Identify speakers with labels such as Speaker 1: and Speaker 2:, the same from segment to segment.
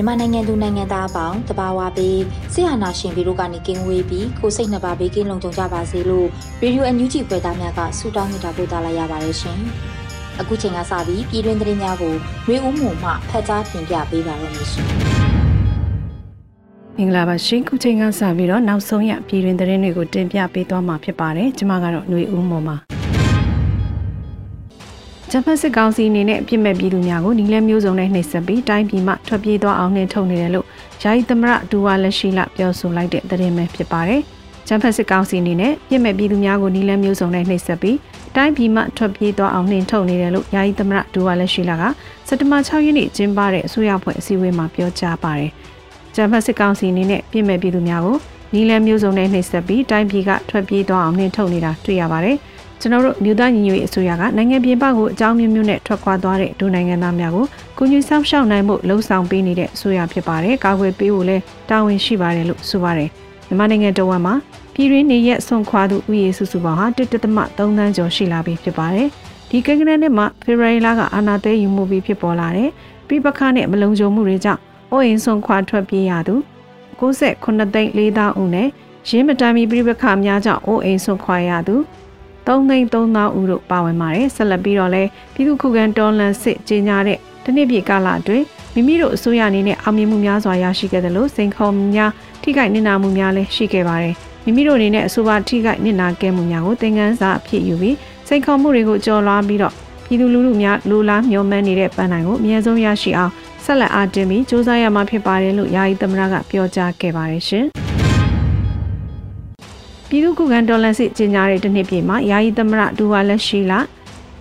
Speaker 1: မြန်မာနိုင်ငံသူနိုင်ငံသားအပေါင်းတဘာဝပေးဆရာနာရှင်ဗီတို့ကနေကင်းဝေးပြီးကိုစိတ်နှစ်ပါးဘေးကင်းလုံခြုံကြပါစေလို့ရေဒီယိုအန်ယူဂျီဖွယ်သားများကဆုတောင်းမြတ်တာပို့သလာရပါတယ်ရှင်။အခုချိန်ကစပြီးပြည်တွင်းသတင်းများကိုမျိုးဦးမှုမှဖတ်ကြားတင်ပြပေးပါရမရှင်။
Speaker 2: မင်္ဂလာပါရှင်ခုချိန်ကစပြီးတော့နောက်ဆုံးရပြည်တွင်သတင်းတွေကိုတင်ပြပေးသွားမှာဖြစ်ပါတယ်ကျွန်မကတော့ຫນွေဦးမော်ပါ ဂျပန်စစ်ကောင်စီအနေနဲ့အပြစ်မဲ့ပြည်သူများကိုနီလန်းမျိုးစုံနဲ့နှိပ်စက်ပြီးတိုင်းပြည်မှထွက်ပြေးသွားအောင်နှင်ထုတ်နေတယ်လို့ယာယီသမရဒူဝါလက်ရှိလပြောဆိုလိုက်တဲ့သတင်းပဲဖြစ်ပါတယ်။ဂျပန်စစ်ကောင်စီအနေနဲ့ပြစ်မဲ့ပြည်သူများကိုနီလန်းမျိုးစုံနဲ့နှိပ်စက်ပြီးတိုင်းပြည်မှထွက်ပြေးသွားအောင်နှင်ထုတ်နေတယ်လို့ယာယီသမရဒူဝါလက်ရှိလကစက်တဘာ6ရက်နေ့ကျင်းပတဲ့အစိုးရဖွဲ့အစည်းအဝေးမှာပြောကြားပါတယ်။ဂျပန်စစ်ကောင်စီအနေနဲ့ပြစ်မဲ့ပြည်သူများကိုနီလန်းမျိုးစုံနဲ့နှိပ်စက်ပြီးတိုင်းပြည်ကထွက်ပြေးသွားအောင်နှင်ထုတ်နေတာတွေ့ရပါတယ်။ ကျွန်တော်တို့မြို့သားညီညွတ်ရေးအစိုးရကနိုင်ငံပြင်ပကိုအကြောင်းမျိုးမျိုးနဲ့ထွက်ခွာသွားတဲ့ဒုနိုင်ငံသားများကိုကုညီဆောင်ရှောက်နိုင်မှုလှုံ့ဆော်ပေးနေတဲ့အစိုးရဖြစ်ပါတယ်။ကာကွယ်ပေးဖို့လည်းတာဝန်ရှိပါတယ်လို့ဆိုပါတယ်။မြန်မာနိုင်ငံတော်ဝန်မှာပြည်တွင်းနေရက်ဆွန်ခွာသူဥယေစုစုပေါင်းဟာတစ်တသမ3သန်းကျော်ရှိလာပြီဖြစ်ပါတယ်။ဒီကိန်းဂဏန်းနဲ့မှဖေဖော်ဝါရီလကအာဏာသိမ်းယူမှုပြီးဖြစ်ပေါ်လာတဲ့ပြည်ပခါနဲ့မလုံခြုံမှုတွေကြောင့်အိုးအိမ်ဆွန်ခွာထွက်ပြေးရသူ69သိန်း4သောင်းဦးနဲ့ရင်းမတမ်းမီပြည်ပခါများကြောင့်အိုးအိမ်ဆွန်ခွာရသူ 3သိန်း3000ဦးတို့ပါဝင်ပါတယ်ဆက်လက်ပြီးတော့လဲပြည်သူ့ခုခံတော်လှန်စစ်ကြီးညာတဲ့တနစ်ပြည်ကာလအတွင်းမိမိတို့အစိုးရအနေနဲ့အောင်မြင်မှုများစွာရရှိခဲ့တယ်လို့စိန်ခေါ်မှုများထိခိုက်နစ်နာမှုများလည်းရှိခဲ့ပါတယ်မိမိတို့အနေနဲ့အဆိုပါထိခိုက်နစ်နာခဲ့မှုများကိုသင်ခန်းစာအဖြစ်ယူပြီးစိန်ခေါ်မှုတွေကိုကြော်လွှားပြီးတော့ပြည်သူလူထုများလိုလားမျှော်မှန်းနေတဲ့ပန်းနိုင်ကိုအမြဲဆုံးရရှိအောင်ဆက်လက်အားတင်ပြီးစ조사ရမှာဖြစ်ပါတယ်လို့ယာယီသမရကပြောကြားခဲ့ပါတယ်ရှင်။ ပြည်သူ့ခုခံတော်လှန်စစ်ကြီးညာတဲ့တနှစ်ပြည့်မှာယာယီသမရဒူဝါလက်ရှိလာ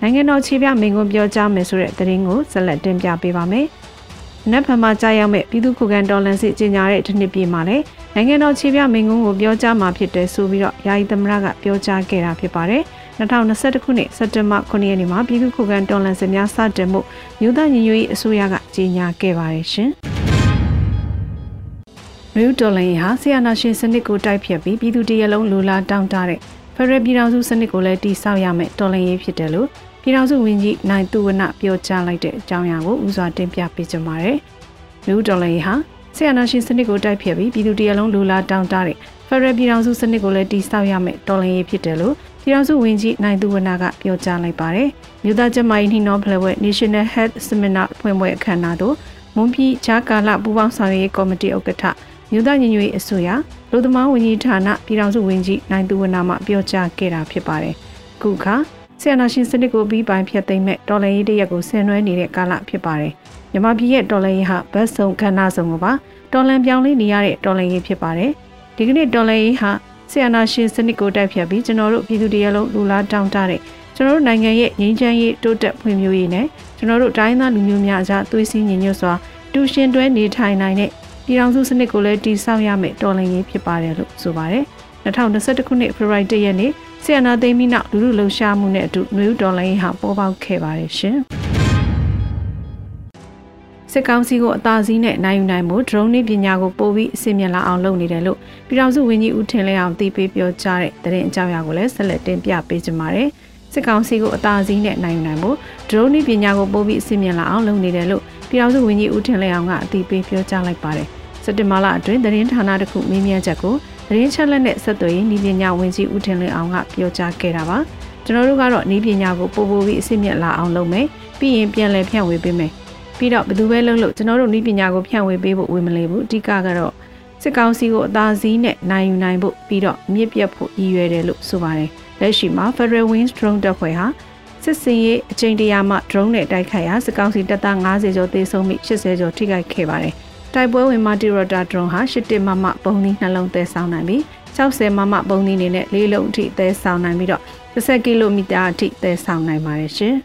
Speaker 2: နိုင်ငံတော်ခြေပြမင်းကွန်းပြောကြားမယ်ဆိုတဲ့သတင်းကိုဆက်လက်တင်ပြပေးပါမယ်။နက်ဖန်မှာကြားရောက်မဲ့ပြည်သူ့ခုခံတော်လှန်စစ်ကြီးညာတဲ့တနှစ်ပြည့်မှာလည်းနိုင်ငံတော်ခြေပြမင်းကွန်းကိုပြောကြားမှာဖြစ်တယ်ဆိုပြီးတော့ယာယီသမရကပြောကြားခဲ့တာဖြစ်ပါတယ်။2021ခုနှစ်စက်တင်ဘာ9ရက်နေ့မှာပြည်သူ့ခုခံတော်လှန်စစ်များစတင်မှုမြို့သားညီညွတ်ရေးအစိုးရကကြေညာခဲ့ပါတယ်ရှင်။ နယူးဒေါ်လန်ဟာဆီယနာရှင်စနစ်ကိုတိုက်ဖြတ်ပြီးပြည်သူတရလုံးလူလာတောင်းတတဲ့ဖရယ်ပြည်တော်စုစနစ်ကိုလည်းတိဆောက်ရမယ်ဒေါ်လန်ရေးဖြစ်တယ်လို့ပြည်တော်စုဝန်ကြီးနိုင်သူဝနပြောကြားလိုက်တဲ့အကြောင်းအရာကိုဦးစွာတင်ပြပေးကြပါမယ်။နယူးဒေါ်လန်ဟာဆီယနာရှင်စနစ်ကိုတိုက်ဖြတ်ပြီးပြည်သူတရလုံးလူလာတောင်းတတဲ့ဖရယ်ပြည်တော်စုစနစ်ကိုလည်းတိဆောက်ရမယ်ဒေါ်လန်ရေးဖြစ်တယ်လို့ပြည်တော်စုဝန်ကြီးနိုင်သူဝနကပြောကြားလိုက်ပါတယ်။မြို့သားကျမကြီးနှီးနှောဖလှယ်ဝဲ National Health Seminar ဖွင့်ပွဲအခမ်းအနားသို့မွန်ပြည်ဂျာကာလပူးပေါင်းဆောင်ရွက်ရေးကော်မတီဥက္ကဋ္ဌ မြို့သားညီညွတ်ရေးအစိုးရလူသမားဝန်ကြီးဌာနပြည်ထောင်စုဝန်ကြီးနိုင်သူဝနာမှပြောကြားခဲ့တာဖြစ်ပါတယ်။ခုခါဆီယနာရှင်စနစ်ကိုပြီးပိုင်းဖြတ်သိမ်းမဲ့တော်လှန်ရေးတရက်ကိုဆင်နွှဲနေတဲ့ကာလဖြစ်ပါတယ်။မြမပြည်ရဲ့တော်လှန်ရေးဟာဘတ်စုံခန္ဓာစုံကိုပါတော်လှန်ပြောင်းလဲနေရတဲ့တော်လှန်ရေးဖြစ်ပါတယ်။ဒီကနေ့တော်လှန်ရေးဟာဆီယနာရှင်စနစ်ကိုတိုက်ဖြတ်ပြီးကျွန်တော်တို့ပြည်သူတရလုံးလူလားတောင်းတတဲ့ကျွန်တော်တို့နိုင်ငံရဲ့ငြိမ်းချမ်းရေးတိုးတက်ဖွံ့ဖြိုးရေးနဲ့ကျွန်တော်တို့တိုင်းသားလူမျိုးများအကြားသွေးစည်းညီညွတ်စွာတူရှင်တွဲနေထိုင်နိုင်တဲ့ ပြည်ထောင်စုစနစ်ကိုလည်းတည်ဆောက်ရမယ်တော်လှန်ရေးဖြစ်ပါတယ်လို့ဆိုပါတယ်2021ခုနှစ်ဖေဖော်ဝါရီလရက်နေ့ဆီယနာသိမ်းပြီးနောက်လူလူလှုပ်ရှားမှုနဲ့အတူနှွေဦးတော်လှန်ရေးဟာပေါ်ပေါက်ခဲ့ပါတယ်ရှင်စစ်ကောင်စီကိုအသာစီးနဲ့နိုင်ယူနိုင်မှု drone နည်းပညာကိုပို့ပြီးအစီအမြင်လာအောင်လုပ်နေတယ်လို့ပြည်ထောင်စုဝန်ကြီးဦးထင်လင်းအောင်တည်ပြီးပြောကြားတဲ့သတင်းအကြောင်းအရာကိုလည်းဆက်လက်တင်ပြပေးကြပါမယ်။စစ်ကောင်စီကိုအသာစီးနဲ့နိုင်ယူနိုင်မှု drone နည်းပညာကိုပို့ပြီးအစီအမြင်လာအောင်လုပ်နေတယ်လို့ပြည်ထောင်စုဝန်ကြီးဦးထင်လင်းအောင်ကအတည်ပြုပြောကြားလိုက်ပါတယ်။စ က်တင်ဘာလအတွင်းသတင်းဌာနတစ်ခုမေးမြန်းချက်ကိုသတင်းချက်လက်နဲ့ဆက်သွယ်ရေးဤပညာဝန်ကြီးဦးထင်လင်းအောင်ကပြောကြားခဲ့တာပါကျွန်တော်တို့ကတော့ဤပညာကိုပို့ပို့ပြီးအစစ်မြက်လာအောင်လုပ်မယ်ပြီးရင်ပြန်လည်ဖြန့်ဝေပေးမယ်ပြီးတော့ဘယ်သူပဲလုပ်လို့ကျွန်တော်တို့ဤပညာကိုဖြန့်ဝေပေးဖို့ဝေမလေးဘူးအဓိကကတော့စစ်ကောင်စီကိုအသာစီးနဲ့နိုင်ယူနိုင်ဖို့ပြီးတော့မြစ်ပြတ်ဖို့ရည်ရွယ်တယ်လို့ဆိုပါတယ်လက်ရှိမှာ Federal Wings Drone တပ်ဖွဲ့ဟာစစ်စင်ရေးအကြိမ်တရာမှ drone နဲ့တိုက်ခိုက်ရာစစ်ကောင်စီတပ်သား90ကျော်သေဆုံးပြီး80ကျော်ထိခိုက်ခဲ့ပါတယ် တိုက်ပွဲဝင်မာတီရိုတာ drone ဟာ81မမပုံသီးနှလုံးသဲဆောင်နိုင်ပြီး60မမပုံသီးနေနဲ့လေးလုံးအထိသဲဆောင်နိုင်ပြီးတော့30ကီလိုမီတာအထိသဲဆောင်နိုင်ပါတယ်ရှင်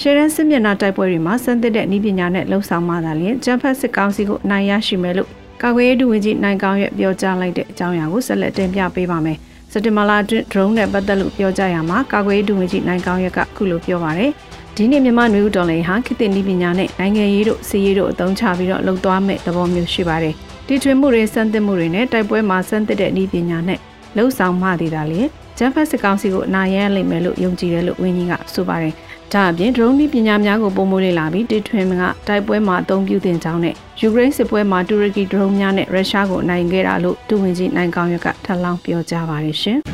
Speaker 2: ရှယ်ရန်စစ်မျက်နှာတိုက်ပွဲတွေမှာစံသစ်တဲ့ဤပညာနဲ့လှုပ်ဆောင်မှသာလျှင်ဂျမ်ဖတ်စစ်ကောင်စီကိုအနိုင်ရရှိမယ်လို့ကာကွယ်ရေးဒုဝန်ကြီးနိုင်ကောင်းရဲ့ပြောကြားလိုက်တဲ့အကြောင်းအရာကိုဆက်လက်တင်ပြပေးပါမယ်။စက်တင်ဘာလအတွင်း drone နဲ့ပတ်သက်လို့ပြောကြားရမှာကာကွယ်ရေးဒုဝန်ကြီးနိုင်ကောင်းရက်ကအခုလိုပြောပါရယ်။ ဒီနေ့မြန်မာနွေဦးတော်လည်းဟာခေတ်သစ်နည်းပညာနဲ့နိုင်ငံရေးတို့စီးရေးတို့အသုံးချပြီးတော့လှုပ်သွားမဲ့သဘောမျိုးရှိပါတယ်။တီထွင်မှုတွေစမ်းသစ်မှုတွေနဲ့တိုက်ပွဲမှာစမ်းသစ်တဲ့နည်းပညာနဲ့လှုပ်ဆောင်မှသေးတာလေ။ဂျမ်ဖတ်စစ်ကောင်စီကိုအနာရရလိမ့်မယ်လို့ယုံကြည်တယ်လို့ဝင်းကြီးကဆိုပါတယ်။ဒါအပြင် drone ပညာများကိုပုံမိုးလေ့လာပြီးတီထွင်ကတိုက်ပွဲမှာအသုံးပြုတင်ကြောင်းနဲ့ယူကရိန်းစစ်ပွဲမှာတူရကီ drone များနဲ့ရုရှားကိုနိုင်ခဲ့တာလို့ဒုဝန်ကြီးနိုင်ကောင်းရကထပ်လောင်းပြောကြားပါတယ်ရှင်။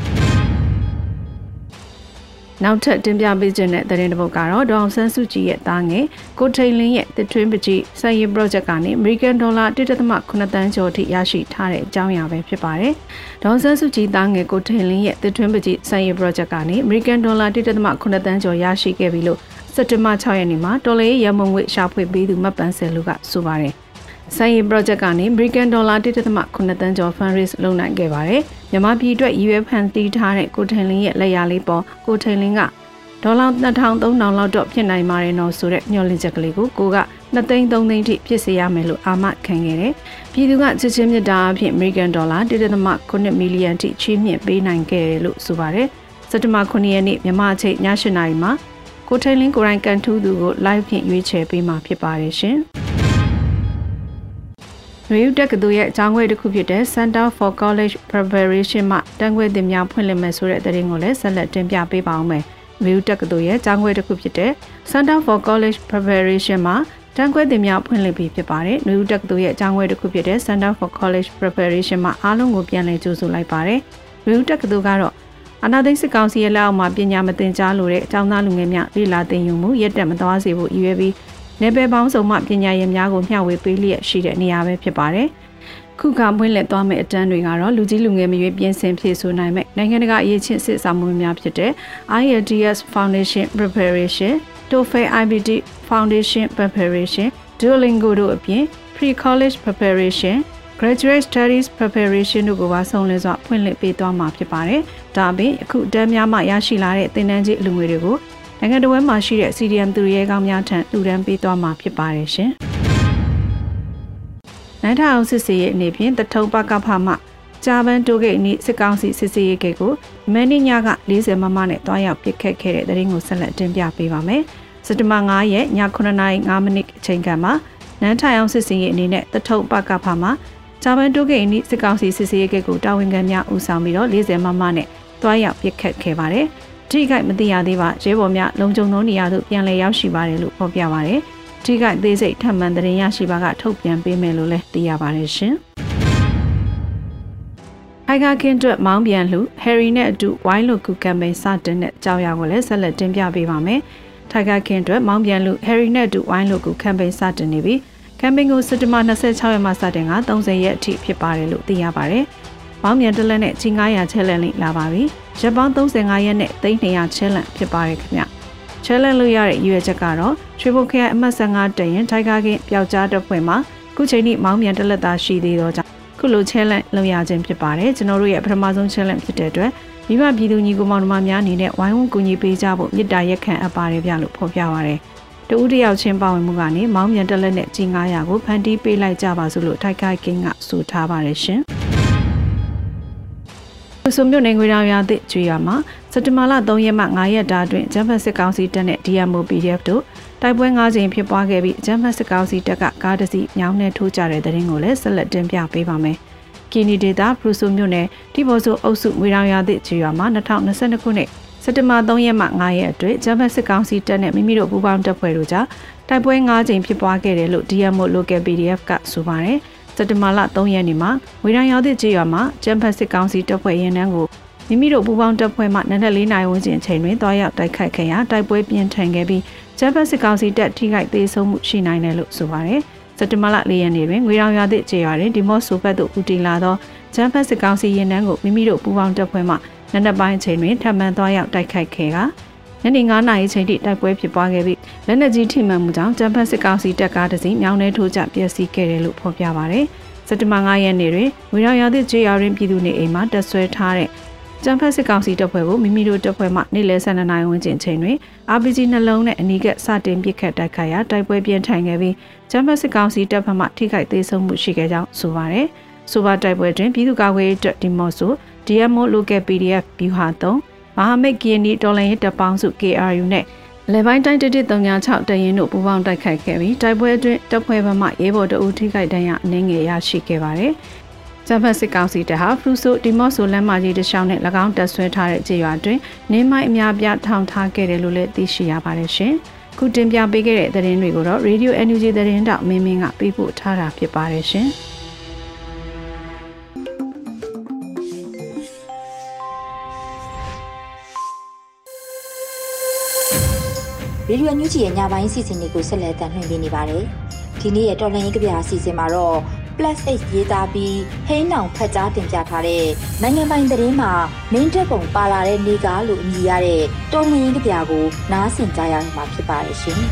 Speaker 2: နောက်ထပ်တင်ပြပေးခြင်းတဲ့သတင်းတစ်ပုဒ်ကတော့ဒေါအောင်ဆန်းစုကြည်ရဲ့တားငယ်ကိုထိန်လင်းရဲ့တစ်ထွင်းပကြီးစံရည် project ကနေ American Dollar 1.8တန်းကျော်အထိရရှိထားတဲ့အကြောင်းအရာပဲဖြစ်ပါတယ်။ဒေါအောင်ဆန်းစုကြည်တားငယ်ကိုထိန်လင်းရဲ့တစ်ထွင်းပကြီးစံရည် project ကနေ American Dollar 1.8တန်းကျော်ရရှိခဲ့ပြီလို့စက်တင်ဘာ6ရက်နေ့မှာတော်လေးရမုံငွေရှာဖွေပေးသူမတ်ပန်းဆယ်လူကဆိုပါတယ်။ ဆိုင်ရီ project ကနေ American Dollar 1.8တန်းကျော် fundraise လုပ်နိုင်ခဲ့ပါတယ်။မြန်မာပြည်အတွက်ရည်ရွယ်ဖန်တီးထားတဲ့ကိုထင်လင်းရဲ့လက်ရာလေးပေါ်ကိုထင်လင်းကဒေါ်လာ2300လောက်တော့ဖြစ်နိုင်ပါတယ်နော်ဆိုတဲ့ညှော်လင့်ချက်ကလေးကိုကိုက2သိန်း3သိန်းထိဖြစ်စေရမယ်လို့အာမခံခဲ့တယ်။ပြည်သူကချစ်ချင်းမြတ်တာအဖြစ် American Dollar 1.8မီလီယံထိချီးမြှင့်ပေးနိုင်ခဲ့တယ်လို့ဆိုပါတယ်။စက်တဘာ9ရက်နေ့မြန်မာအချိန်ည7:00နာရီမှာကိုထိန်လင်းကိုရိုင်းကန်ထူးသူကို live ဖြင့်ရွေးချယ်ပေးမှာဖြစ်ပါတယ်ရှင်။ နွေဦးတက္ကသိုလ်ရဲ့အကြောင်းခွဲတစ်ခုဖြစ်တဲ့ Center for College Preparation မှတန်းခွဲသင်များဖွင့်လှစ်မယ်ဆိုတဲ့သတင်းကိုလည်းဆက်လက်တင်ပြပေးပါအောင်မယ်။နွေဦးတက္ကသိုလ်ရဲ့အကြောင်းခွဲတစ်ခုဖြစ်တဲ့ Center for College Preparation မှတန်းခွဲသင်များဖွင့်လှစ်ပြီးဖြစ်ပါတယ်။နွေဦးတက္ကသိုလ်ရဲ့အကြောင်းခွဲတစ်ခုဖြစ်တဲ့ Center for College Preparation မှအားလုံးကိုပြန်လည်ကြိုဆိုလိုက်ပါတယ်။နွေဦးတက္ကသိုလ်ကတော့အနာသိစစ်ကောင်စီရဲ့လက်အောက်မှာပညာမသင်ကြားလိုတဲ့အကြောင်းသားလူငယ်များလေ့လာသင်ယူမှုရက်တက်မသွားစေဖို့ရည်ရွယ်ပြီး နယ်ပယ်ပေါင်းစုံမှပညာရေးများကိုမျှဝေပေးလျက်ရှိတဲ့နေရာပဲဖြစ်ပါတယ်။ခုခမွေးလက်သွားမယ့်အတန်းတွေကတော့လူကြီးလူငယ်မျိုးပြင်ဆင်ဖြည့်ဆို့နိုင်မဲ့နိုင်ငံတကာအရေးချင်းစစ်ဆောင်မှုများဖြစ်တဲ့ IELTS Foundation Preparation, TOEFL IBT Foundation Preparation, Duolingo တို့အပြင် Pre-College Preparation, Graduate Studies Preparation တို့ကိုပါဆုံးလင်းစွာဖွင့်လှစ်ပေးသွားမှာဖြစ်ပါတယ်။ဒါအပြင်အခုတန်းများမှရရှိလာတဲ့သင်တန်းကြီးအလူငွေတွေကို နိုင်ငံတော်မှာရှိတဲ့ CDM သူရဲကောင်းများထံတူတန်းပေးသွားမှာဖြစ်ပါတယ်ရှင်။နိုင်ထအောင်စစ်စေးရဲ့အနေဖြင့်တထုံပကဖမှဂျာဗန်တိုဂိတ်နီစစ်ကောင်စီစစ်စေးရေးဂိတ်ကိုမန်နီညက40မမနဲ့တွားရောက်ပစ်ခတ်ခဲ့တဲ့တဲ့ရင်ကိုဆက်လက်တင်ပြပေးပါမယ်။စက်တဘာ9ရက်ည9:05မိနစ်အချိန်ကမှနန်းထိုင်အောင်စစ်စေးရေးအနေနဲ့တထုံပကဖမှဂျာဗန်တိုဂိတ်နီစစ်ကောင်စီစစ်စေးရေးဂိတ်ကိုတာဝန်ခံများဦးဆောင်ပြီးတော့40မမနဲ့တွားရောက်ပစ်ခတ်ခဲ့ပါတယ်။ ထိခိုက်မသိရသေးပါရဲဘော်များလုံခြုံသောနေရာသို့ပြန်လည်ရောက်ရှိပါတယ်လို့ဖော်ပြပါတယ်။ထိခိုက်သေးစိတ်ထပ်မံသတင်းရရှိပါကထုတ်ပြန်ပေးမယ်လို့လည်းသိရပါတယ်ရှင်။ဟိုင်ဂါကင်းအတွက်မောင်းပြန်လူဟယ်ရီနဲ့အတူဝိုင်းလိုကူကမ်ပိန်းစတင်တဲ့အကြောင်းအရာကိုလည်းဆက်လက်တင်ပြပေးပါမယ်။ထိုင်ဂါကင်းအတွက်မောင်းပြန်လူဟယ်ရီနဲ့အတူဝိုင်းလိုကူကမ်ပိန်းစတင်နေပြီးကမ်ပိန်းကိုစက်တဘာ26ရက်မှစတင်က30ရက်အထိဖြစ်ပါတယ်လို့သိရပါတယ်။ မောင်းမြန်တလက်နဲ့ချင်း900ချဲလန်လေးလာပါပြီ။ရက်ပေါင်း35ရက်နဲ့300ချဲလန်ဖြစ်ပါတယ်ခင်ဗျ။ချဲလန်လို့ရတဲ့ရွေချက်ကတော့ရွှေဘုတ်ခရိုင်အမှတ်15တရင်ထိုင်ကားကင်းပျောက်ကြားတပ်ဖွဲ့မှာခုချိန်ထိမောင်းမြန်တလက်သားရှိသေးတော့ကြောင့်ခုလိုချဲလန်လုပ်ရခြင်းဖြစ်ပါတယ်။ကျွန်တော်တို့ရဲ့ပထမဆုံးချဲလန်ဖြစ်တဲ့အတွက်မိဘပြည်သူညီကိုမောင်နှမများအနေနဲ့ဝိုင်းဝန်းကူညီပေးကြဖို့မေတ္တာရက်ခံအပ်ပါတယ်ဗျလို့ဖော်ပြပါရယ်။တဦးတယောက်ချင်းပါဝင်မှုကနေမောင်းမြန်တက်လက်နဲ့ကြီး900ကိုဖန်တီးပေးလိုက်ကြပါစို့လို့ထိုက်ခိုက်ကင်းကဆိုထားပါတယ်ရှင်။ ဆိုမြို့နယ်ငွေတောင်ရသည့်ကျွေရမှာစက်တဘာလ3ရက်မှ9ရက်တာအတွင်းဂျမ်ဖတ်စစ်ကောင်စီတပ်နဲ့ DMO PDF တို့တိုက်ပွဲ9ကြိမ်ဖြစ်ပွားခဲ့ပြီးဂျမ်ဖတ်စစ်ကောင်စီတပ်ကကားတစ်စီးမြောင်းနဲ့ထိုးကြတဲ့တဲ့ရင်ကိုလည်းဆက်လက်တင်ပြပေးပါမယ်။ကီနီဒေတာပရူဆိုမြို့နယ်တိဘောဆိုအုပ်စုငွေတောင်ရသည့်ကျွေရမှာ2022ခုနှစ်စက်တဘာ3ရက်မှ9ရက်အတွင်းဂျမ်ဖတ်စစ်ကောင်စီတပ်နဲ့မိမိတို့ပူးပေါင်းတပ်ဖွဲ့တို့ကြားတိုက်ပွဲ9ကြိမ်ဖြစ်ပွားခဲ့တယ်လို့ DMO Local PDF ကဆိုပါတယ်။စ က်တဘာလ3ရက်နေ့မှာဝေရန်ရောက်သည့်ကြေးရွာမှာကျန်းဖက်စစ်ကောင်စီတပ်ဖွဲ့ရင်နှန်းကိုမိမိတို့ပူးပေါင်းတပ်ဖွဲ့မှနနက်၄နာရီဝန်းကျင်အချိန်တွင်တွားရောက်တိုက်ခိုက်ခဲ့ရာတိုက်ပွဲပြင်းထန်ခဲ့ပြီးဂျပန်စစ်ကောင်စီတပ်ထိခိုက်သေးဆုံးမှုရှိနိုင်တယ်လို့ဆိုပါတယ်။စက်တဘာလ၄ရက်နေ့တွင်ငွေရောင်ရွာသည့်ခြေရွာတွင်ဒီမော့ဆိုဘက်သို့ဦးတည်လာသောဂျပန်စစ်ကောင်စီရင်နှန်းကိုမိမိတို့ပူးပေါင်းတပ်ဖွဲ့မှနနက်ပိုင်းအချိန်တွင်ထပ်မံတွားရောက်တိုက်ခိုက်ခဲ့ကာ ညနေ9နာရီချိန်ထိတိုက်ပွဲဖြစ်ပွားခဲ့ပြီးလက်နက်ကြီးထိမှန်မှုကြောင့်ဂျပန်စစ်ကောင်စီတပ်ကားတစ်စီးမြောင်းနှဲထိုးကျပျက်စီးခဲ့တယ်လို့ဖော်ပြပါဗျ။စက်တဘာ9ရက်နေ့တွင်ဝေရောင်ရသည့်ကျေးရွာတွင်ပြည်သူနေအိမ်မှာတက်ဆွဲထားတဲ့ကျန်းဖက်စစ်ကောင်စီတပ်ဖွဲ့ကိုမိမိတို့တပ်ဖွဲ့မှနေ့လယ်12နာရီဝန်းကျင်ချိန်တွင် RPG နှလုံးနဲ့အနီးကစတင်ပစ်ခတ်တိုက်ခိုက်ရာတိုက်ပွဲပြင်းထန်ခဲ့ပြီးကျန်းဖက်စစ်ကောင်စီတပ်ဖက်မှထိခိုက်သေးဆုံးမှုရှိခဲ့ကြောင်းဆိုပါတယ်။ဆိုပါတိုက်ပွဲတွင်ပြည်သူ့ကာကွယ်ရေးတပ်ဒီမော့ဆို DMO Local PDF ဗျူဟာ3 မဟာမိတ်ကီနီတော်လိုင်းတပ်ပေါင်းစု KRU နဲ့လေပိုင်းတိုင်း1136တရင်တို့ပူးပေါင်းတိုက်ခိုက်ခဲ့ပြီးတိုက်ပွဲအတွင်းတပ်ဖွဲ့ဘက်မှရဲဘော်တအူထိခိုက်ဒဏ်ရာအနည်းငယ်ရရှိခဲ့ပါတယ်။ဂျပန်စစ်ကောင်စီတပ်ဟာဖရူဆိုဒီမော့ဆိုလမ်းမကြီးတစ်လျှောက်နဲ့၎င်းတပ်ဆွဲထားတဲ့ကြေးရွာတွင်နင်းမိုက်အများပြားထောင်ထားခဲ့တယ်လို့လည်းသိရှိရပါတယ်ရှင်။ခုတင်ပြပေးခဲ့တဲ့သတင်းတွေကိုတော့ Radio NUG သတင်းတောက်မင်းမင်းကပေးပို့ထားတာဖြစ်ပါတယ်ရှင်။
Speaker 1: ရေဒီယိုညူချီရဲ့ညပိုင်းစီစဉ်တွေကိုဆက်လက်တင်ပြနေပါတယ်။ဒီနေ့ရဲ့တော်လှန်ရေးကြပြအစီအစဉ်မှာတော့ plus H ရေးသားပြီးဟိန်းနောင်ဖတ်ကြားတင်ပြထားတဲ့နိုင်ငံပိုင်သတင်းမှာမင်းတပ်ပုံပါလာတဲ့နေကားလို့အမည်ရတဲ့တော်လှန်ရေးကြပြကိုနားဆင်ကြရမှာဖြစ်ပါတယ်ရှင်။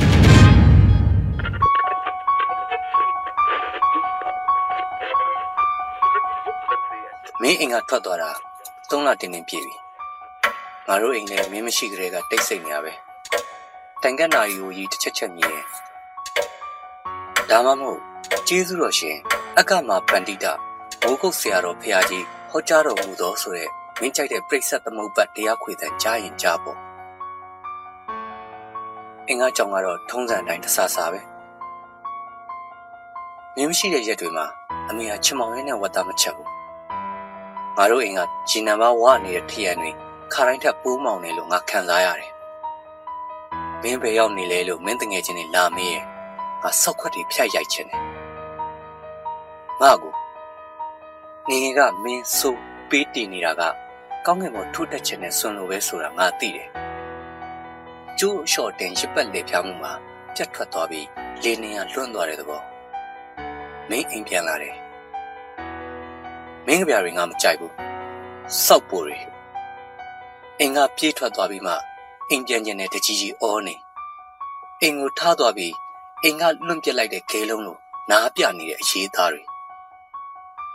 Speaker 3: မင်းအိမ်ကထွက်သွားတာသုံးလတင်းတင်းပြည့်ပြီငါတို့အိမ်လည်းမင်းမရှိကြတဲ့ကတိတ်ဆိတ်နေရပဲ တိုင်ကက်နာရီကိုကြီးတစ်ချက်ချက်မြည်ဒါမှမဟုတ်ကျေးဇူးတော်ရှင်အကမာပန္တိတမိုးကုတ်ဆရာတော်ဖရာကြီးဟောကြားတော်မူသောဆိုတဲ့မင်းကြိုက်တဲ့ပြိဿသမုပ္ပတ်တရားခွေတန်ကြားရင်ကြားပေါ့အင်္ဂါကြောင့်ကတော့ထုံးစံတိုင်းတဆဆပဲမင်းမရှိတဲ့ရက်တွေမှာအမေကချမောင်ရဲနဲ့ဝတ်သားမချက်ဘူးငါတို့အိမ်ကဂျီနံပါဝနေတဲ့ထရံတွေခါတိုင်းထက်ပိုးမောင်နေလို့ငါခံစားရတယ် မင်းပဲရောက်နေလေလို့မင်းတငယ်ချင်းတွေလာမေးရဲ့ငါဆောက်ခွက်တွေဖြတ်ရိုက်ချင်တယ်ငါ့ကိုငငယ်ကမင်းဆိုးပေးတည်နေတာကကောင်းကင်ပေါ်ထိုးတက်ခြင်းနဲ့ဆွန်လိုပဲဆိုတာငါသိတယ်ကျိုးလျှော့တင်ရစ်ပတ်လေဖြားမှုမှာပြတ်ထွက်သွားပြီးလေနေရလွန့်သွားတဲ့သဘောမင်းအိမ်ပြန်လာတယ်မင်းကပြားတွေငါမကြိုက်ဘူးစောက်ပူတွေအင်ကပြေးထွက်သွားပြီးမှ အိမ်ပြန်ကျင်တဲ့တကြီးကြီးအောနေအိမ်ကိုထားသွားပြီးအိမ်ကလွန့်ပစ်လိုက်တဲ့ခဲလုံးလိုနားပြနေတဲ့အရေးသားတွေ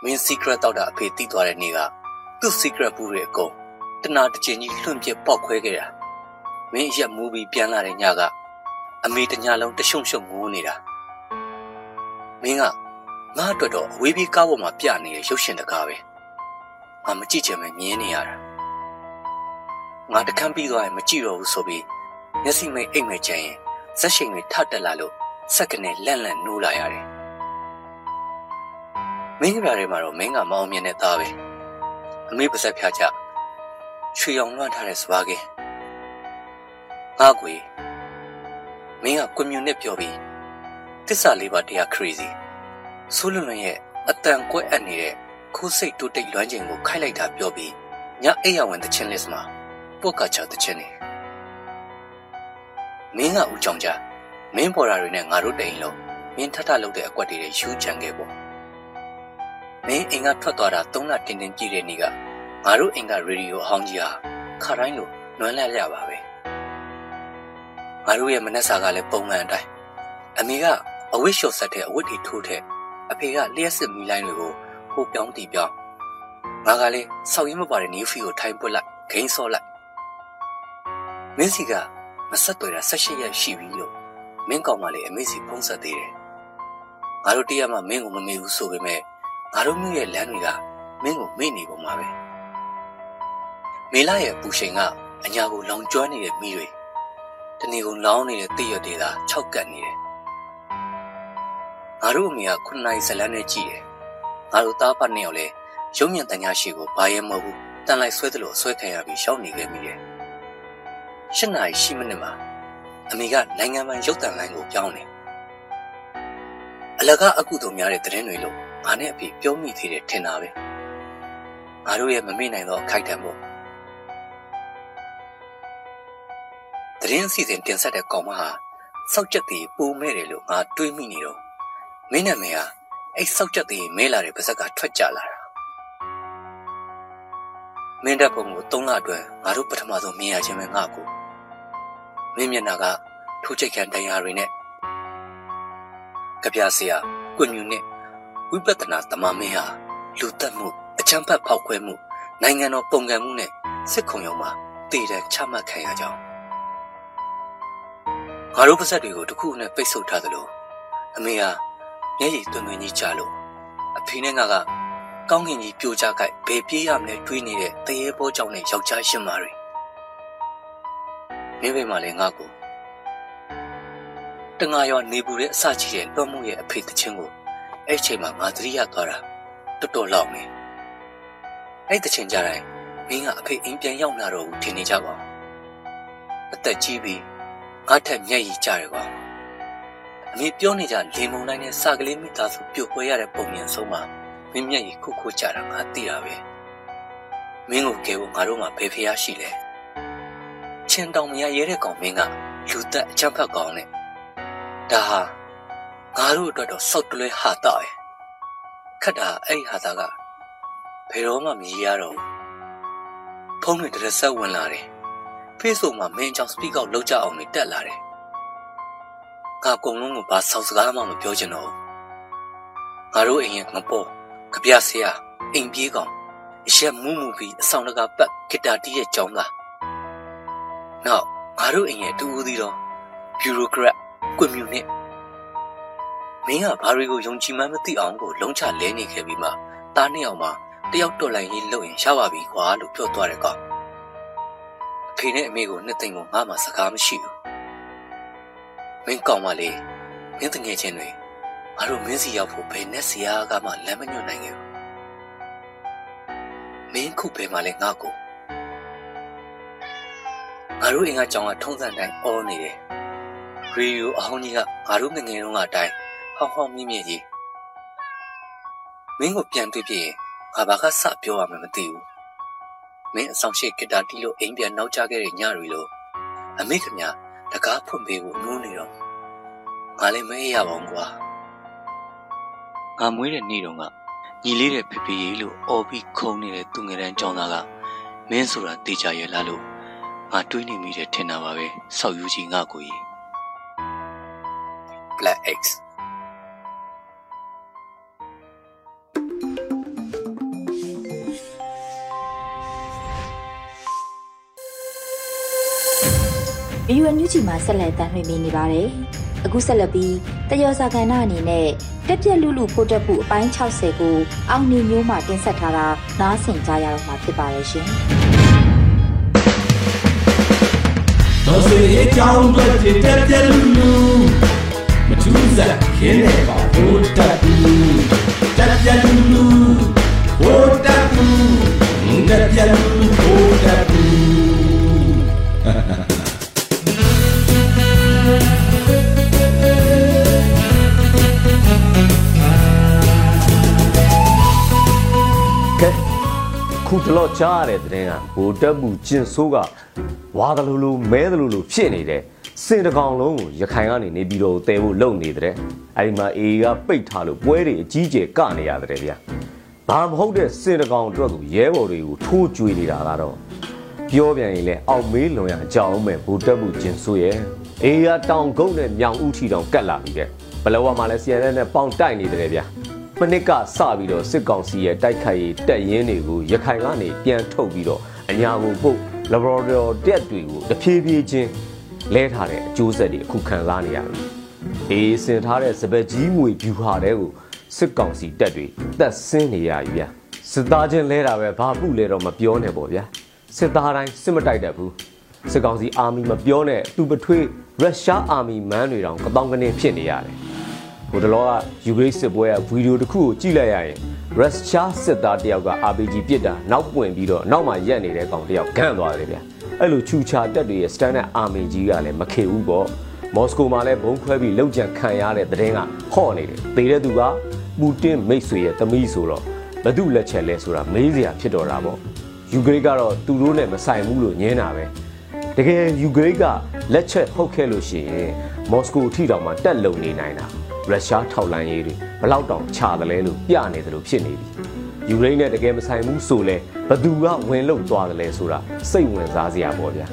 Speaker 3: မင်း secret တောက်တာအဖေသိသွားတဲ့နေ့ကသူ့ secret ဘူးတွေအကုန်တနာတကျင်ကြီးလွန့်ပစ်ပေါက်ခွဲခဲ့တာမင်းရက်မူပြီးပြန်လာတဲ့ညကအမေတညာလုံးတရှုံရှုံငိုးနေတာမင်းကငါအတွက်တော့အဝေးပြေးကားပေါ်မှာပြနေတဲ့ရုပ်ရှင်တကားပဲငါမကြည့်ချင်ပဲမြင်နေရတာ ငါတခမ်းပြီးသွားရင်မကြည့်တော့ဘူးဆိုပြီးမျက်စိမိတ်အိတ်မဲ့ချင်ရင်ဇက်ရှိန်တွေထတက်လာလို့စက်ကနေလန့်လန့်နိုးလာရတယ်မင်းကပြားတွေမှာတော့မင်းကမအောင်မြင်တဲ့သားပဲအမေပါဆက်ဖြာချရွှေအောင်လွှမ်းထားတဲ့စပါးကင်းငါကွေမင်းကကွန်မြူနစ်ပြောပြီးတစ္ဆာလေးပါတရား crazy ဆိုးလွန်လွန်ရဲ့အတန်ကွဲအပ်နေတဲ့ခိုးစိတ်တိုးတိတ်လွမ်းချိန်ကိုခိုက်လိုက်တာပြောပြီးညအိယာဝင်တချင်းလစ်မှာ ပုတ်ကချတချင်းနေမင်းကဦးကြောင်ကြမင်းပေါ်တာတွေနဲ့ငါတို့တိန်လုံးမင်းထထလုပ်တဲ့အကွက်တွေယူချန်ခဲ့ပေါ့မင်းအိမ်ကထွက်သွားတာ၃လတင်းတင်းကြည့်တဲ့နေ့ကငါတို့အိမ်ကရေဒီယိုအဟောင်းကြီးဟာခါတိုင်းလိုနွမ်းလန့်ရပါပဲငါတို့ရဲ့မနှက်စာကလည်းပုံမှန်အတိုင်းအမေကအဝတ်လျှော်ဆက်တဲ့အဝတ်တွေထိုးတဲ့အဖေကလျှက်စစ်မီလိုင်းတွေကိုဟိုပြောင်းတီပြောင်းငါကလည်းစောက်ရင်းမပါတဲ့နေဖီကိုထိုင်ပွက်လိုက်ဂိမ်းဆော့လိုက် မင်းစီကမဆက်သွဲတာ၁၈ရက်ရှိပြီလို့မင်းကောင်မလေးအမေစီဖုံးဆက်သေးတယ်ငါတို့တရားမှမင်းကိုမမေ့ဘူးဆိုပေမဲ့ငါတို့မျိုးရဲ့လမ်းတွေကမင်းကိုမေ့နေပုံမှာပဲမေလာရဲ့ပူရှင်ကအညာကိုလောင်ကျွမ်းနေတဲ့မိတွေတနေ့ကုန်လောင်းနေတဲ့တည့်ရသေးတာ၆ကတ်နေတယ်ငါတို့အမေကခုနိုင်ဇလန်းနဲ့ကြည့်တယ်ငါတို့သားဖတ်နေအောင်လဲရုံညံတညာရှိကိုဘာရဲမဟုတ်ဘူးတန်လိုက်ဆွဲသလိုဆွဲခံရပြီးရှောက်နေခဲ့မိတယ် ၈နာရီရှိမိနစ်မှာအမေကနိုင်ငံပိုင်ရုပ်သံလိုင်းကိုပြောင်းတယ်။အလကအကုသို့များတဲ့သတင်းတွေလို့ငါနဲ့အဖေပြောမိသေးတယ်ထင်တာပဲ။ငါတို့ရဲ့မမေ့နိုင်သောအခိုက်အတန့်ပေါ့။သတင်းအစီအစဉ်တင်ဆက်တဲ့ကောင်မဟာစောက်ချက်တွေပုံမဲ့တယ်လို့ငါတွေးမိနေတော့မင်းနာမည်ဟာအဲ့စောက်ချက်တွေမဲလာတဲ့ပါဇက်ကထွက်ကြလာတာ။မင်းတပ်ပုံကို၃လအတွင်းငါတို့ပထမဆုံးမြင်ရခြင်းပဲငါ့ကို မင်းမျက်နှာကထိုးချိတ်ခံတရားတွေနဲ့ကြပြဆရာကွညူနဲ့ဝိပဿနာတမမင်းဟာလူတက်မှုအချမ်းဖတ်ဖောက်ခွဲမှုနိုင်ငံတော်ပုံကံမှုနဲ့စစ်ခုံရုံမှာတည်တဲ့ချမှတ်ခံရကြောင်းငါတို့ပါဇက်တွေကိုတခုနဲ့ပိတ်ဆို့ထားသလိုအမေဟာမျက်ရည်သွင်းသွင်းကြီးချလို့အဖေနဲ့ငါကကောင်းကင်ကြီးပြိုကျကြိုက်ဘယ်ပြေးရမလဲတွေးနေတဲ့တရေပေါ်ကြောင့်နဲ့ယောက်ျားရှင်မာတွေ မိဘမှလည်းငါ့ကိုတငါရောနေပူတဲ့အစကြီးတဲ့လွှမ်းမှုရဲ့အဖေတချင်းကိုအဲ့ချိန်မှာငါသတိရသွားတာတော်တော်လောက်နေအဲ့တချင်းကြတိုင်းမင်းကအဖေအိမ်ပြန်ရောက်လာတော့ဘူးထင်နေကြပါအသက်ကြီးပြီးငါထက်မျက်ရည်ကျတယ်ကွာအမေပြောနေကြလေမုံတိုင်းနဲ့စာကလေးမိသားစုပြုတ်ခွဲရတဲ့ပုံမြင်ဆုံးမှာမင်းမျက်ရည်ခုခုကျတာငါသိတာပဲမင်းကိုကဲဖို့ငါတို့မှဘယ်ဖျားရှိလဲ ချင်းတောင်မရရဲတဲ့ကောင်မင်းကလူသက်အချမ်းဖတ်ကောင်နဲ့ဒါဟာငါတို့အတွက်တော့စောက်တလွဲဟာတာရဲ့ခက်တာအဲ့ဟာတာကဘယ်တော့မှမရရတော့ဘူးဖုန်းတွေတရဆက်ဝင်လာတယ် Facebook မှာမင်းကြောင့် speak out လုပ်ကြအောင်နေတက်လာတယ်ငါအကုန်လုံးကိုဘာဆောက်စကားမှမပြောချင်တော့ဘူးငါတို့အိမ်ရဲ့ငပေါ်ကြပြဆရာအိမ်ပြေးကောင်အရက်မူးမူပြီးအဆောင်တကာပတ်ဂီတာတီးရဲ့ကြောင်းသား နောက်ငါတို့အိမ်ရဲ့တူဦးသီးတော့ bureaucrat ကွန်မြူနစ်မင်းကဘာတွေကိုယုံကြည်မှန်းမသိအောင်ကိုလုံးချလဲနေခဲ့ပြီးမှတားနှစ်ယောက်မှတယောက်တော်လိုက်ရေးလုပ်ရင်ရပါပြီကွာလို့ပြောသွားတယ်ကောင်အဖေနဲ့အမေကိုနှစ်သိမ့်ကိုငါမှစကားမရှိဘူးမင်းကောင်မလေးမင်းတငယ်ချင်းတွေငါတို့မင်းစီရောက်ဖို့ဘယ်နဲ့စရာကမှလမ်းမညွှန်နိုင်ခဲ့ဘူးမင်းခုဘယ်မှာလဲငါ့ကို ငါတို့အိမ်ကကြောင်ကထုံးစံတိုင်းအော်နေတယ်ရေဒီယိုအဟောင်းကြီးကငါတို့ငငယ်တုန်းကအတိုင်းဟောင်းဟောင်းမြင့်မြင့်ကြီးမင်းကိုပြန်တွေ့ပြရင်ငါဘာကစပြောရမှမသိဘူးမင်းအဆောင်ရှိဂီတာတီးလို့အိမ်ပြန်နောက်ကျခဲ့တဲ့ညတွေလို့အမေခင်ဗျာတကားဖွင့်ပေးဖို့နိုးနေတော့ငါလည်းမအေးရပါဘူးကွာငါမွေးတဲ့နေ့တုန်းကညီလေးတဲ့ဖေဖေကြီးလို့အော်ပြီးခုံနေတဲ့သူငယ်တန်းကြောင်းသားကမင်းဆိုတာတေချာရဲ့လားလို့ ငါတွေးနေမိတယ်ထင်တာပါပဲဆောက်ယူကြီးငါကိုကြီး Black X
Speaker 1: ဗီဒီယိုညူချီမှာဆက်လက်တမ်းလွှင့်ပေးနေပါတယ်။အခုဆက်လက်ပြီးတယောစာကဏ္ဍအနေနဲ့တက်ပြက်လူလူဖို့တက်ဖို့အပိုင်း60ကိုအောင်နေမျိုးမှတင်ဆက်ထားတာနားဆင်ကြရတော့မှာဖြစ်ပါရဲ့ရှင်။
Speaker 4: တော်စေအကြောင်းတွေတက်ပြက်လူလူမထူးစားခင်းနေပါဘိုးတက်ဘူးတက်ပြက်လူလူဘိုးတက်ဘူးတက်ပြက်လူလူဘိုးတက်ဘူး
Speaker 5: ကဲခုတလော့ကြားရတဲ့တဲ့င်းကဘိုတက်ဘူးကျင်ဆိုးက ဝါသလိုလိုမဲသလိုလိုဖြစ်နေတဲ့စင်တကောင်လုံးကိုရခိုင်ကနေနေပြီးတော့တဲဖို့လုပ်နေတဲ့အဲဒီမှာအေကပိတ်ထားလို့ပွဲတွေအကြီးကျယ်ကနေရတဲ့ဗျာဘာမဟုတ်တဲ့စင်တကောင်အတွက်ကိုရဲဘော်တွေကိုထိုးကြွေနေတာကတော့ပြောပြန်ရင်လဲအောက်မေးလွန်ရအကြောင်းမဲ့ဘိုတက်ဘူးကျင်ဆိုးရဲ့အေးရတောင်ကုန်းနဲ့မြောင်ဦးထီတောင်ကတ်လာပြီတဲ့ဘလဝမှာလဲ CNN နဲ့ပေါင်တိုက်နေတယ်ဗျာမနစ်ကစပြီးတော့စစ်ကောင်စီရဲ့တိုက်ခိုက်ရေးတပ်ရင်းတွေကိုရခိုင်ကနေပြန်ထုတ်ပြီးတော့အညာကိုပုတ် laboratory တက်တွေကိုတဖြည်းဖြည်းချင်းလဲထားတဲ့အကျိုးဆက်တွေအခုခံစားနေရပြီအေးစင်ထားတဲ့စပက်ကြီးငွေဖြူဟာတဲ့ကိုစစ်ကောင်စီတပ်တွေတက်ဆင်းနေရပြီဗျာစစ်သားချင်းလဲတာပဲဘာပုလဲတော့မပြောနဲ့ပေါ့ဗျာစစ်သားတိုင်းစစ်မတိုက်တတ်ဘူးစစ်ကောင်စီအာမီမပြောနဲ့သူပထွေးရုရှားအာမီမန်းတွေတောင်ကတောင်းကနေဖြစ်နေရတယ်ဟိုတလောကယူကရိန်းစစ်ပွဲကဗီဒီယိုတစ်ခုကိုကြည့်လိုက်ရရင် ရုရှားစစ်သားတယောက်က RPG ပစ်တာနောက်ပွင့်ပြီးတော့နောက်မှာရက်နေတဲ့ကောင်တယောက်ဂန့်သွားတယ်ဗျာအဲ့လိုချူချာတက်တွေရဲ့ standard army ကြီးကလည်းမခေဘူးပေါ့မော်စကိုမှာလည်းဘုံခွဲပြီးလုံခြံခံရတဲ့တဲ့င်းကဟော့နေတယ်သေတဲ့သူကပူတင်မိတ်ဆွေရဲ့သမီးဆိုတော့ဘသူလက်ချက်လဲဆိုတာမေးစရာဖြစ်တော့တာပေါ့ယူကရိန်းကတော့သူတို့နဲ့မဆိုင်ဘူးလို့ညင်းတာပဲတကယ်ယူကရိန်းကလက်ချက်ဟုတ်ခဲ့လို့ရှိရင်မော်စကိုအထိတောင်မှတက်လုံနေနိုင်တာ ရုရှားထောက်လန်းရေးတွေဘလောက်တောင်ချတယ်လဲလို့ပြနေတယ်လို့ဖြစ်နေပြီယူကရိန်းနဲ့တကယ်မဆိုင်ဘူးဆိုလဲဘသူကဝင်လုသွားတယ်လဲဆိုတာစိတ်ဝင်စားစရာပေါ့ဗျာ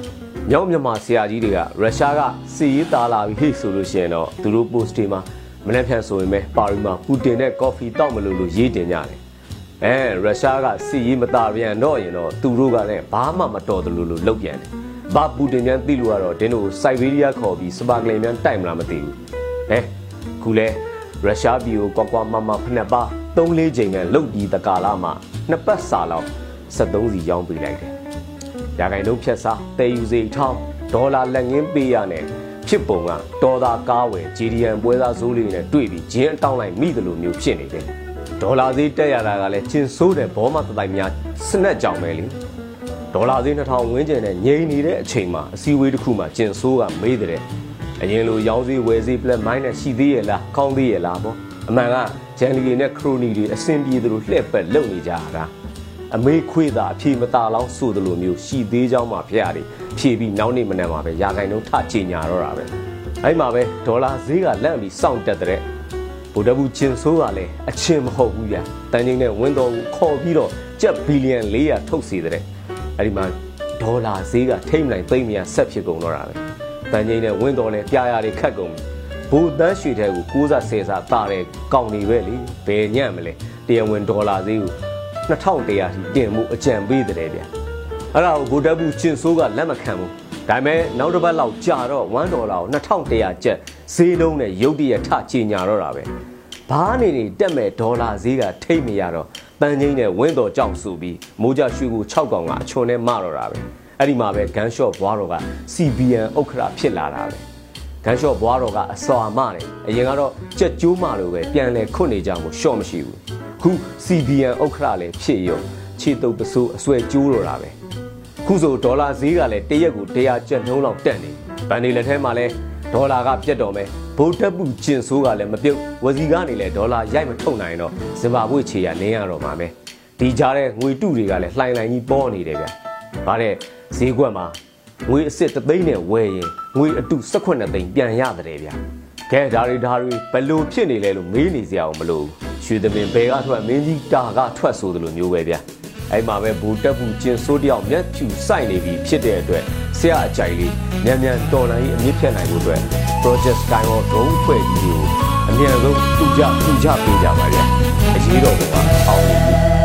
Speaker 5: မြောက်မြန်မာဆရာကြီးတွေကရုရှားကစီရေးတာလာပြီဆိုလို့ရှိရင်တော့သူတို့ post တွေမှာမနေ့ဖြန်ဆိုရင်ပဲပါရီမှာပူတင်နဲ့ကော်ဖီတောက်မလို့လို့ရေးတင်ကြတယ်အဲရုရှားကစီရေးမတာပြန်တော့ရင်တော့သူတို့ကလည်းဘာမှမတော်တယ်လို့လို့လုပ်ပြန်တယ်ဘာပူတင်မြန်သိလို့ကတော့ဒင်းတို့စိုက်ဘေးရီးယားခေါ်ပြီးစပါကလင်မြန်တိုက်မလားမသိဘူးဟဲ ခုလဲရုရှားပြည်ကိုကွာကွာမမဖက်ပါ3-4ချိန်နဲ့လုတ်ပြီးတကာလာမှာနှစ်ပတ်စာလောက်73စီရောင်းပေးလိုက်တယ်။ရာဂိုင်နှုန်းဖြတ်စားတဲယူစီထောင်းဒေါ်လာလက်ငင်းပေးရနဲ့ဖြစ်ပုံကတော်သာကားဝယ် GDN ပွဲစားစိုးလေးနဲ့တွေ့ပြီးဂျင်းအတောင်းလိုက်မိတယ်လို့မျိုးဖြစ်နေတယ်။ဒေါ်လာဈေးတက်ရတာကလည်းကျင်ဆိုးတဲ့ဘောမတတိုင်များစနက်ကြောင်ပဲလေ။ဒေါ်လာဈေး2000ဝန်းကျင်နဲ့ငြိမ်နေတဲ့အချိန်မှာအစည်းအဝေးတစ်ခုမှာကျင်ဆိုးကမေးတဲ့ အရင်လိုရောင်းဈေးဝယ်ဈေးပလက်မိုင်းနဲ့ရှိသေးရဲ့လားကောင်းသေးရဲ့လားပေါ့အမှန်ကဂျန်လီတွေနဲ့ခရိုနီတွေအဆင်ပြေသလိုလှည့်ပက်လုပ်နေကြတာအမေခွေးသာအဖြေမတာလောင်းဆိုသလိုမျိုးရှိသေးကြောင်းမှဖျက်ရတယ်ဖြေပြီးနောက်နေ့မနေ့မှာပဲရာခိုင်နှုန်းထချင်ညာတော့တာပဲအဲ့မှာပဲဒေါ်လာဈေးကလန့်ပြီးစောင့်တက်တဲ့ဗိုလ်တဘူးချင်းဆိုးကလည်းအချင်းမဟုတ်ဘူးဗျာတန်ချင်းနဲ့ဝင်းတော်ကိုခေါ်ပြီးတော့ကျပ်ဘီလီယံ400ထုတ်စီတဲ့အဲ့ဒီမှာဒေါ်လာဈေးကထိမ့်လိုက်သိမ့်မြဆက်ဖြစ်ကုန်တော့တာပဲ တန်ချင်းနဲ့ဝင်းတော်လည်းပြားရတွေခတ်ကုန်ပြီဘိုးတန်းရွှေတဲ့ကို6စား10စားတာတဲ့ကောင်းနေပဲလေဘယ်ညံ့မလဲတရားဝင်ဒေါ်လာဈေးကို2100ထိတင်မှုအကြံပေးတဲ့ဗျအဲ့ဒါကိုဗိုလ်တပ်ဘူးချင်းဆိုးကလက်မခံဘူးဒါပေမဲ့နောက်တစ်ပတ်လောက်ကြာတော့1ဒေါ်လာကို2100ကျပ်ဈေးလုံးနဲ့ရုတ်တရက်ထချညာတော့တာပဲဘာနေနေတက်မဲ့ဒေါ်လာဈေးကထိတ်မရတော့တန်ချင်းနဲ့ဝင်းတော်ကြောက်ဆိုပြီးမိုးကြရွှေကို6កောင်ကအချွန်နဲ့မတော့တာပဲ အဲ့ဒီမှာပဲဂန်ရှော့ဘွားတော်က CBN ဥက္ခရာဖြစ်လာတာပဲဂန်လျှော့ဘွားတော်ကအစွာမတယ်အရင်ကတော့ကြက်ကျိုးမလို့ပဲပြန်လဲခွတ်နေကြမှုရှော့မရှိဘူးခု CBN ဥက္ခရလည်းဖြစ်ရုံခြေတုပ်ပစိုးအဆွဲကျိုးတော့တာပဲခုဆိုဒေါ်လာဈေးကလည်းတရက်ကို100ကျပ်နှုန်းလောက်တက်နေဗန်ဒီလက်ထဲမှာလည်းဒေါ်လာကပြတ်တော်မယ်ဗိုလ်တပ်ပုကျင်ဆိုးကလည်းမပြုတ်ဝစီကနေလည်းဒေါ်လာရိုက်မထုတ်နိုင်တော့ဇင်ဘာဘွေခြေရနင်းရတော့မှာပဲဒီကြားတဲ့ငွေတုတွေကလည်းလှိုင်လှိုင်ကြီးပေါ်နေတယ်ဗျ။ဒါတဲ့ ဈေးကွက်မှာငွေအစ်စ်တသိန်းနဲ့ဝယ်ရင်ငွေအတု18သိန်းပြန်ရတယ်ဗျာကဲဒါတွေဒါတွေဘလို့ဖြစ်နေလဲလို့မေးနေစရာအောင်မလိုရွှေသမင်ဘဲကထွက်မင်းကြီးတာကထွက်ဆိုသလိုမျိုးပဲဗျာအဲ့မှာပဲဘူတက်ဘူးကျင်ဆိုးတယောက်မျက်ဖြူစိုက်နေပြီဖြစ်တဲ့အတွက်ဆရာအကြိုက်လေးမြန်မြန်တော်နိုင်အမြင့်ဖြတ်နိုင်ဖို့အတွက် project skyward drone ဖွဲ့ပြီးကိုအမြန်ဆုံးတူကြတူကြပေးကြပါဗျာအရေးတော်ကအောင်နေ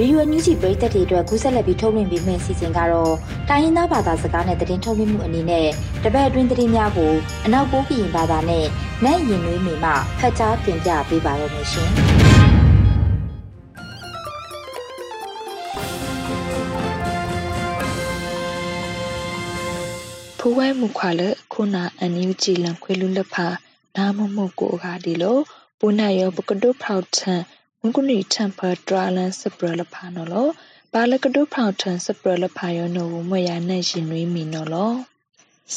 Speaker 1: ရေဒီယိုညူဂျီပရိသတ်တွေအတွက်ကူးဆက်လက်ပြီးထုတ်လွှင့်ပေးမယ့်အစီအစဉ်ကတော့တိုင်းရင်းသားဘာသာစကားနဲ့သတင်းထုတ်လွှင့်မှုအနေနဲ့တပတ်အတွင်းသတင်းများကိုအနောက်ပိုးပြည်ဘာသာနဲ့နိုင်ရင်နွေးမိမှဖတ်ကြားတင်ပြပေးပါရမရှင်။
Speaker 6: ဖူဝဲမူခွာလခုနာအန်ယူဂျီလန်ခွေလူလက်ဖာနာမမှုကိုအခါဒီလိုပူနာယောပကဒုဖောက်ချန် မုန်ကုနီချမ်ဖာဒရာလန်စပရလဖာနော်လောဘာလကဒုဖောက်ထန်စပရလဖာယောနော်မွေရနဲ့ရှင်နွေးမီနော်လော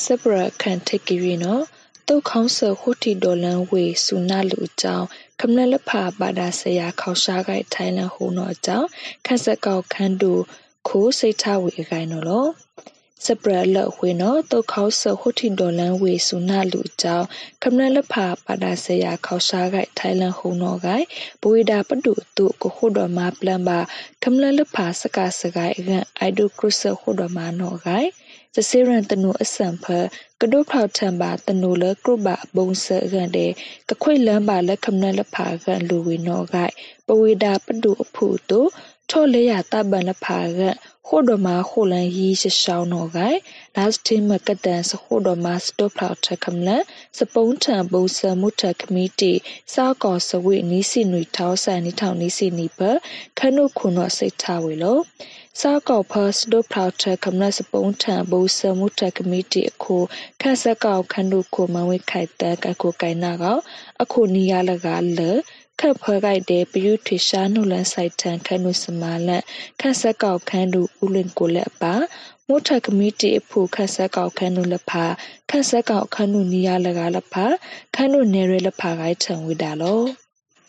Speaker 6: စပရခန်တက်ကီရီနော်တုတ်ခေါင်းဆခုတီဒေါ်လန်ဝေစုနာလူအကြောင်းကမလလဖာပါဒါဆရာခေါရှားကိုက်ထိုင်းလန်ဟိုနော်အကြောင်းခက်ဆက်ကောက်ခန်းတူခိုးစိတ်ထဝေအကိုင်နော်လော စပရလဝေနောတုတ်ခေါဆဟိုတီဒေါ်လန်ဝေစုနာလူကြောင့်ကမ္နလဖာပါဒါဆရာခေါရှာဂိုင်ထိုင်လန်ဟုံနောဂိုင်ဘဝိဒါပတုတုကိုခုတော်မှာပလန်ပါကမ္နလဖာစကာစဂိုင်အကန်အိုက်ဒိုခရစ်ဆခုတော်မှာနောဂိုင်စစေရန်တနုအစံဖကဒုဖောက်ထံပါတနုလကရုပါဘုံဆကန်တဲ့ကခွိလန်းပါလက်ခမနလဖာကန်လူဝေနောဂိုင်ပဝိဒါပတုအဖို့တု ထောလေရတပန်လဖာကန်ခိုဒမခိုလန်ယီရှရှောင်းနောဂိုင်လတ်စတင်မကတန်စခိုဒမစတောဖလောက်ထကမလစပုံးထံဘုံဆမှုထကမီတီစောက်ကောစဝိနီစီနွေထောင်းဆန်နီထောင်းနီစီနီပခနုခုနောစိတ်ထဝေလောစောက်ကောဖတ်ဒိုဖလောက်ထကမလစပုံးထံဘုံဆမှုထကမီတီအခုခက်ဆက်ကောခနုခုမဝိခိုက်တကကိုကိုင်နာကောအခုနီရလကလေ ခက်ဖွဲကိုက်တဲ့ပယုထွေရှာနုလန်ဆိုင်တန်ခနုစမာလန်ခက်ဆက်ကောက်ခန်းတို့ဦးလင်ကိုလက်ပါမို့ထကမီတီအဖို့ခက်ဆက်ကောက်ခန်းတို့လက်ဖာခက်ဆက်ကောက်ခန်းတို့နီယာလကလက်ဖာခန်းတို့နေရလက်ဖာကိုက်ထံဝိတာလော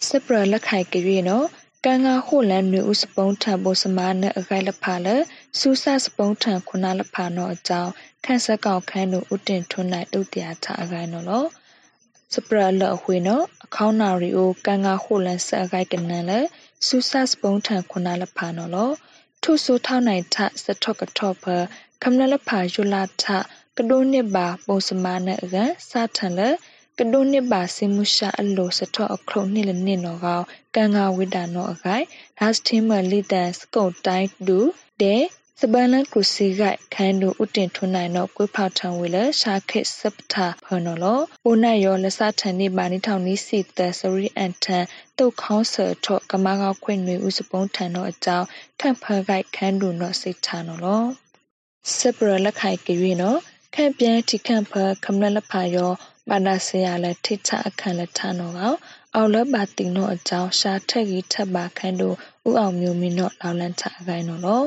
Speaker 6: စပရလက်ခိုင်ကြွေနော်ကန်ငါဟိုလန်နူစပုံးထံဘိုစမာနအခိုင်လဖာလစူဆစပုံးထံခုနာလဖာနော်အကြောင်းခန့်ဆက်ကောက်ခန်းတို့ဥတင်ထွန်းနိုင်တုတ်တရားချအခိုင်နော်လောစပရလအဝေနော် အခေါနာရီအိုကန်ငါဟိုလန်ဆက်အခိုင်ကနန်လစူဆစပုံးထံခုနာလဖာနော်လောထုဆိုထောင်းနိုင်ထစထော့ကထော့ဖကမ္နလဖာယူလာထကဒိုနစ်ပါပုံစမာနအကစာထန်လကဒိုနစ်ပါစင်မူရှာအလိုစထော့အခုံနှစ်လနစ်နော်ကောကန်ငါဝိဒါနော်အခိုင်ဒါစတင်မလီတန်စကုတ်တိုင်းဒူတဲ့ စပန်လကုစီဂိုက်ခန်းတို့ဥတင်ထွန်းနိုင်တော့ကွေးဖောက်ထံဝေလရှာခစ်စပတာဖနော်လောပိုနတ်ရောလစထန်နေပါနေထောင်နီးစီတဆရီအန်ထန်တုတ်ခေါင်းဆာထော့ကမကောက်ခွင့်တွေဥစပုံးထန်တော့အကြောင်းခန့်ဖဂိုက်ခန်းတို့နော်စိတ်ချနော်လောစပရလက်ခိုင်ကြွေနော်ခန့်ပြန်တိခန့်ဖခမလလဖာယောဘာနာဆရာလက်ထိချအခန့်လက်ထနော်ကောအော်လဘာတင်တော့အကြောင်းရှာထက်ကြီးထပ်ပါခန်းတို့ဥအောင်မျိုးမင်းတော့လောင်လန်းချအကိုင်းနော်လော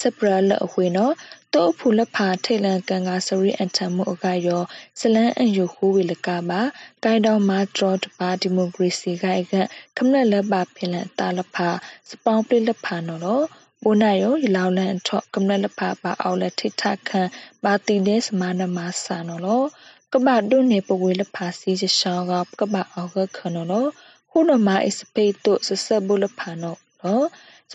Speaker 6: စပရလအဝေနော်တောဖူလဖာထိတ်လန်ကန်ကစရီအန်တမှုအကယောစလန်အန်ယိုခိုးဝေလကပါကိုင်းတောင်မာဒရတ်ပါဒီမိုကရေစီကအိကခမနလက်ပါဖင်လန်တာလဖာစပောင်းပလလဖာနော်လောဘိုနာယောရလောင်လန်ထော့ကမနလက်ဖာပါအောက်လက်ထိထခန်ပါတီတဲ့စမနမဆာနော်လောကဘာဒုန်နေပဝေလဖာစီရှောင်းကကဘာအောက်ကခနော်လောခုနမအစပေတုစစဘူလဖာနော်လော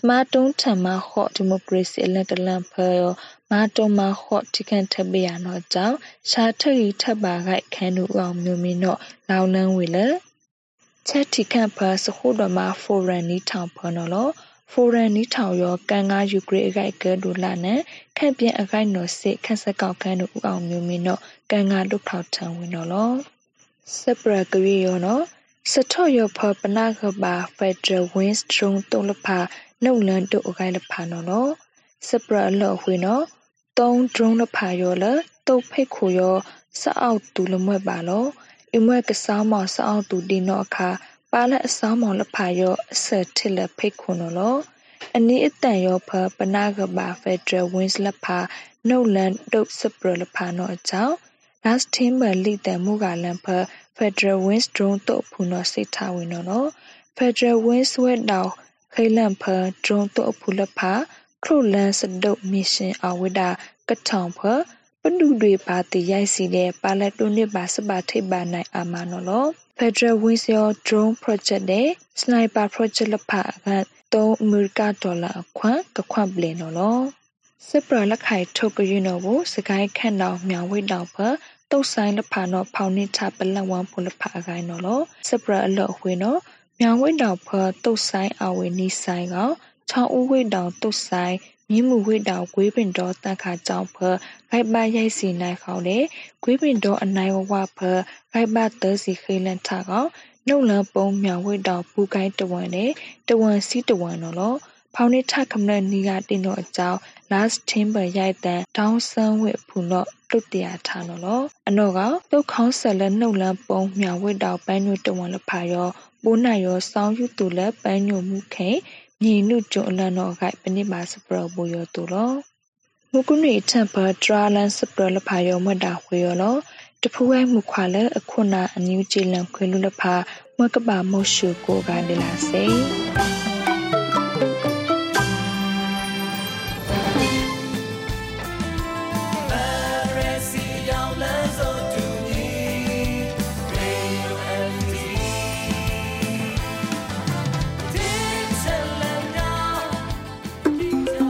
Speaker 6: စမတုံးထံမှာဟော့ဒီမိုကရေစီအလန်တလန်ဖဲယောမာတုံးမှာဟော့တိကန်ထပ်ပြရတော့ကြောင့်ရှာထရီထပ်ပါခိုက်ခန်းသူအောင်မျိုးမင်းတော့လောင်လန်းဝေလေချက်တိကန်ဖာစခုတော်မှာဖိုရန်နီထောင်ဖနော်လောဖိုရန်နီထောင်ရောကန်ငါယူကရိအခိုက်ကဲဒူလာနဲ့ခန့်ပြင်းအခိုက်နော်စစ်ခန့်စကောက်ခန်းတို့ဦးအောင်မျိုးမင်းတော့ကန်ငါဒုထောက်ထံဝင်တော့လောစပရကရီရောနော်စထော့ရဖပနာကဘာဖက်ဒရယ်ဝင်းစထရုံတုံလဖာ နှုတ်လန်တုအခိုင်လဖာနော်နော်စပရလော့ဝေနော်တုံးဒရုံလဖာရောလတုတ်ဖိတ်ခိုရောစအောက်တူလမွဲ့ပါလောအမွဲ့ကစားမောင်စအောက်တူဒီနော်အခါပါလက်အစားမောင်လဖာရောအဆက်ထစ်လက်ဖိတ်ခိုနော်လောအနည်းအတန်ရောဖပနာကဘာဖက်ဒရယ်ဝင်းစ်လဖာနှုတ်လန်တုတ်စပရလဖာနော်အကြောင်း last team ဘလီတမှုကလန်ဖ Federal Wings drone တုတ်ဖူနော်စိတ်ထားဝင်နော် Federal Wings ဝဲတောင် ခိလန်ဖ drone တုတ်ဖူလဖခလုလန်စဒုတ်မစ်ရှင်အဝိဒါကထောင်ဖပဒုတွေပါတရိုက်စီတဲ့ပါလက်တုန်နစ်ပါစပါထိပ်ပါနိုင်အာမနော်လော Federal Wings your drone project တဲ့ sniper project လဖက3အမေရိကဒေါ်လာအခွန်ကခွန်ပလင်နော်လောစစ်ပရလက်ခိုင်ထုတ်ကရင်တော်ကိုစကိုင်းခန့်တော်မြောင်ဝိတောင်ဖတုတ်ဆိုင်လဖာနော်ဖောင်နစ်ချပလဝမ်ဖုလဖာအကိုင်းနော်လောစစ်ပရအလော့ဝေနော် မြောင်ဝိတောင်ဖတုတ်ဆိုင်အဝေနီဆိုင်ကချောင်းဦးဝိတောင်တုတ်ဆိုင်မြင်းမှုဝိတောင်ဂွေးပင်တော်တန်ခါကြောင့်ဖဂိုက်ပါရိုက်စီနိုင်ခေါလေဂွေးပင်တော်အနိုင်ဝဝဖဂိုက်ပါသစီခေလန်ထကောင်နှုတ်လန်းပုံမြောင်ဝိတောင်ပူကိုင်းတဝန်နဲ့တဝန်စီတဝန်နော်လောဖောင်နေထခမနနီကတင်တော့အကြောင်း last timber ရိုက်တန်တောင်းဆန်းဝစ်ဖူတော့တုတ်တရားထားနော်လောအနောကတုတ်ခေါင်းဆက်လက်နှုတ်လန်းပုံမြောင်ဝစ်တောင်ပန်းညွတ်တဝန်လဖာရော ပိုးနိုင်ရောစောင်းယူတူလက်ပန်းညွတ်မှုခဲညီနုကျွအလန်တော့ဂိုက်ပနိပါစပရဘူရောတူလောမုကုနီထံပါဒရာလန်စပရလဖာရောမတာဝေရောလောတဖူးဝဲမှုခွာလဲအခုနာအန်ယူဂျီလန်ခွေလူလဖာမကဘာမောရှုကိုကဒလာစေ